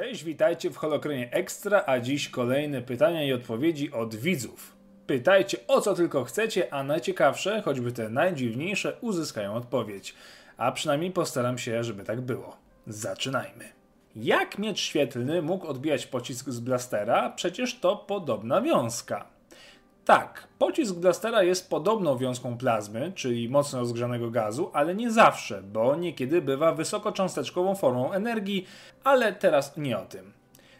Cześć, witajcie w Holokronie Ekstra, a dziś kolejne pytania i odpowiedzi od widzów. Pytajcie o co tylko chcecie, a najciekawsze, choćby te najdziwniejsze, uzyskają odpowiedź. A przynajmniej postaram się, żeby tak było. Zaczynajmy. Jak miecz świetlny mógł odbijać pocisk z blastera? Przecież to podobna wiązka. Tak, pocisk blastera jest podobną wiązką plazmy, czyli mocno rozgrzanego gazu, ale nie zawsze, bo niekiedy bywa wysokocząsteczkową formą energii, ale teraz nie o tym.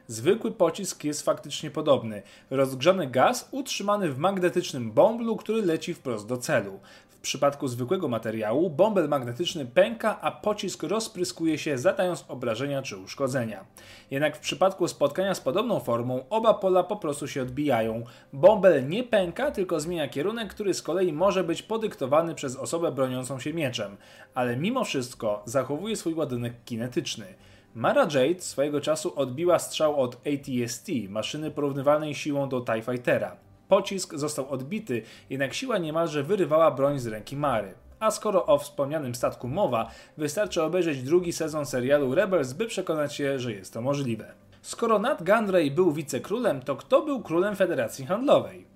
Zwykły pocisk jest faktycznie podobny. Rozgrzany gaz utrzymany w magnetycznym bąblu, który leci wprost do celu. W przypadku zwykłego materiału bąbel magnetyczny pęka, a pocisk rozpryskuje się, zadając obrażenia czy uszkodzenia. Jednak w przypadku spotkania z podobną formą oba pola po prostu się odbijają. Bąbel nie pęka, tylko zmienia kierunek, który z kolei może być podyktowany przez osobę broniącą się mieczem, ale mimo wszystko zachowuje swój ładunek kinetyczny. Mara Jade swojego czasu odbiła strzał od ATST, maszyny porównywalnej siłą do TIE Fightera. Pocisk został odbity, jednak siła niemalże wyrywała broń z ręki Mary. A skoro o wspomnianym statku mowa, wystarczy obejrzeć drugi sezon serialu Rebels, by przekonać się, że jest to możliwe. Skoro Nat Gunray był wicekrólem, to kto był królem Federacji Handlowej?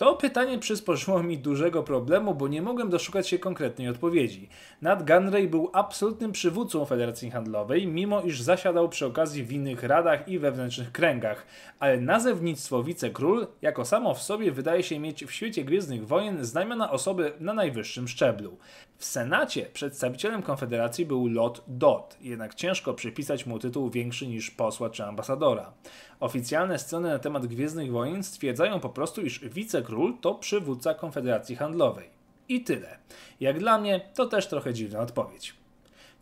To pytanie przysporzyło mi dużego problemu, bo nie mogłem doszukać się konkretnej odpowiedzi. Nat Gunray był absolutnym przywódcą Federacji Handlowej, mimo iż zasiadał przy okazji w innych radach i wewnętrznych kręgach, ale nazewnictwo wicekról jako samo w sobie wydaje się mieć w świecie Gwiezdnych Wojen znamiona osoby na najwyższym szczeblu. W Senacie przedstawicielem Konfederacji był Lot Dot, jednak ciężko przypisać mu tytuł większy niż posła czy ambasadora. Oficjalne strony na temat Gwiezdnych Wojen stwierdzają po prostu, iż wicekról to przywódca Konfederacji Handlowej. I tyle. Jak dla mnie, to też trochę dziwna odpowiedź.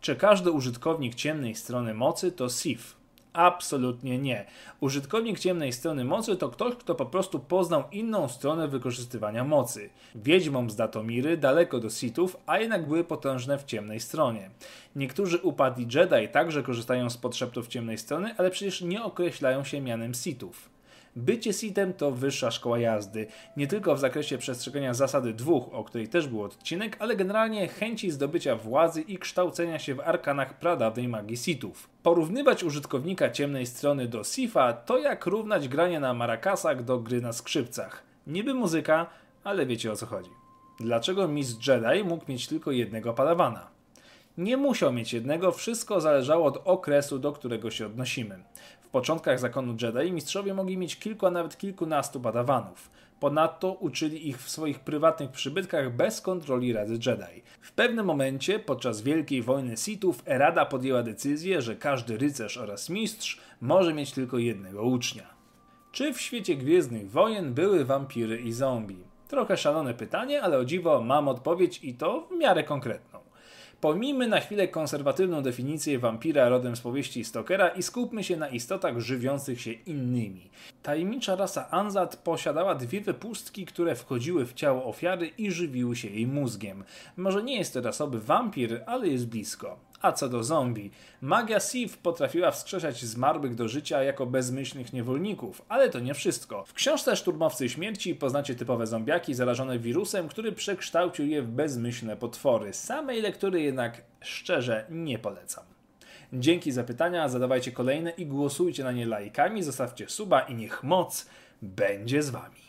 Czy każdy użytkownik ciemnej strony mocy to Sith? Absolutnie nie. Użytkownik ciemnej strony mocy to ktoś, kto po prostu poznał inną stronę wykorzystywania mocy. Wiedźmom z Datomiry daleko do Sithów, a jednak były potężne w ciemnej stronie. Niektórzy upadli Jedi także korzystają z podszeptów ciemnej strony, ale przecież nie określają się mianem Sithów. Bycie Sithem to wyższa szkoła jazdy, nie tylko w zakresie przestrzegania zasady dwóch, o której też był odcinek, ale generalnie chęci zdobycia władzy i kształcenia się w arkanach pradawnej magii Sithów. Porównywać użytkownika ciemnej strony do Sifa to jak równać granie na marakasach do gry na skrzypcach. Niby muzyka, ale wiecie o co chodzi. Dlaczego Miss Jedi mógł mieć tylko jednego padawana? Nie musiał mieć jednego, wszystko zależało od okresu, do którego się odnosimy. W początkach zakonu Jedi mistrzowie mogli mieć kilku, a nawet kilkunastu padawanów. Ponadto uczyli ich w swoich prywatnych przybytkach bez kontroli Rady Jedi. W pewnym momencie, podczas Wielkiej Wojny Sithów, Rada podjęła decyzję, że każdy rycerz oraz mistrz może mieć tylko jednego ucznia. Czy w świecie Gwiezdnych Wojen były wampiry i zombie? Trochę szalone pytanie, ale o dziwo mam odpowiedź i to w miarę konkretną. Pomijmy na chwilę konserwatywną definicję wampira rodem z powieści Stokera i skupmy się na istotach żywiących się innymi. Tajemnicza rasa Anzat posiadała dwie wypustki, które wchodziły w ciało ofiary i żywiły się jej mózgiem. Może nie jest to rasowy wampir, ale jest blisko. A co do zombie, magia Sith potrafiła wskrzeszać zmarłych do życia jako bezmyślnych niewolników, ale to nie wszystko. W książce Szturmowcy Śmierci poznacie typowe zombiaki zarażone wirusem, który przekształcił je w bezmyślne potwory. Samej lektury jednak szczerze nie polecam. Dzięki za pytania, zadawajcie kolejne i głosujcie na nie lajkami, zostawcie suba i niech moc będzie z wami.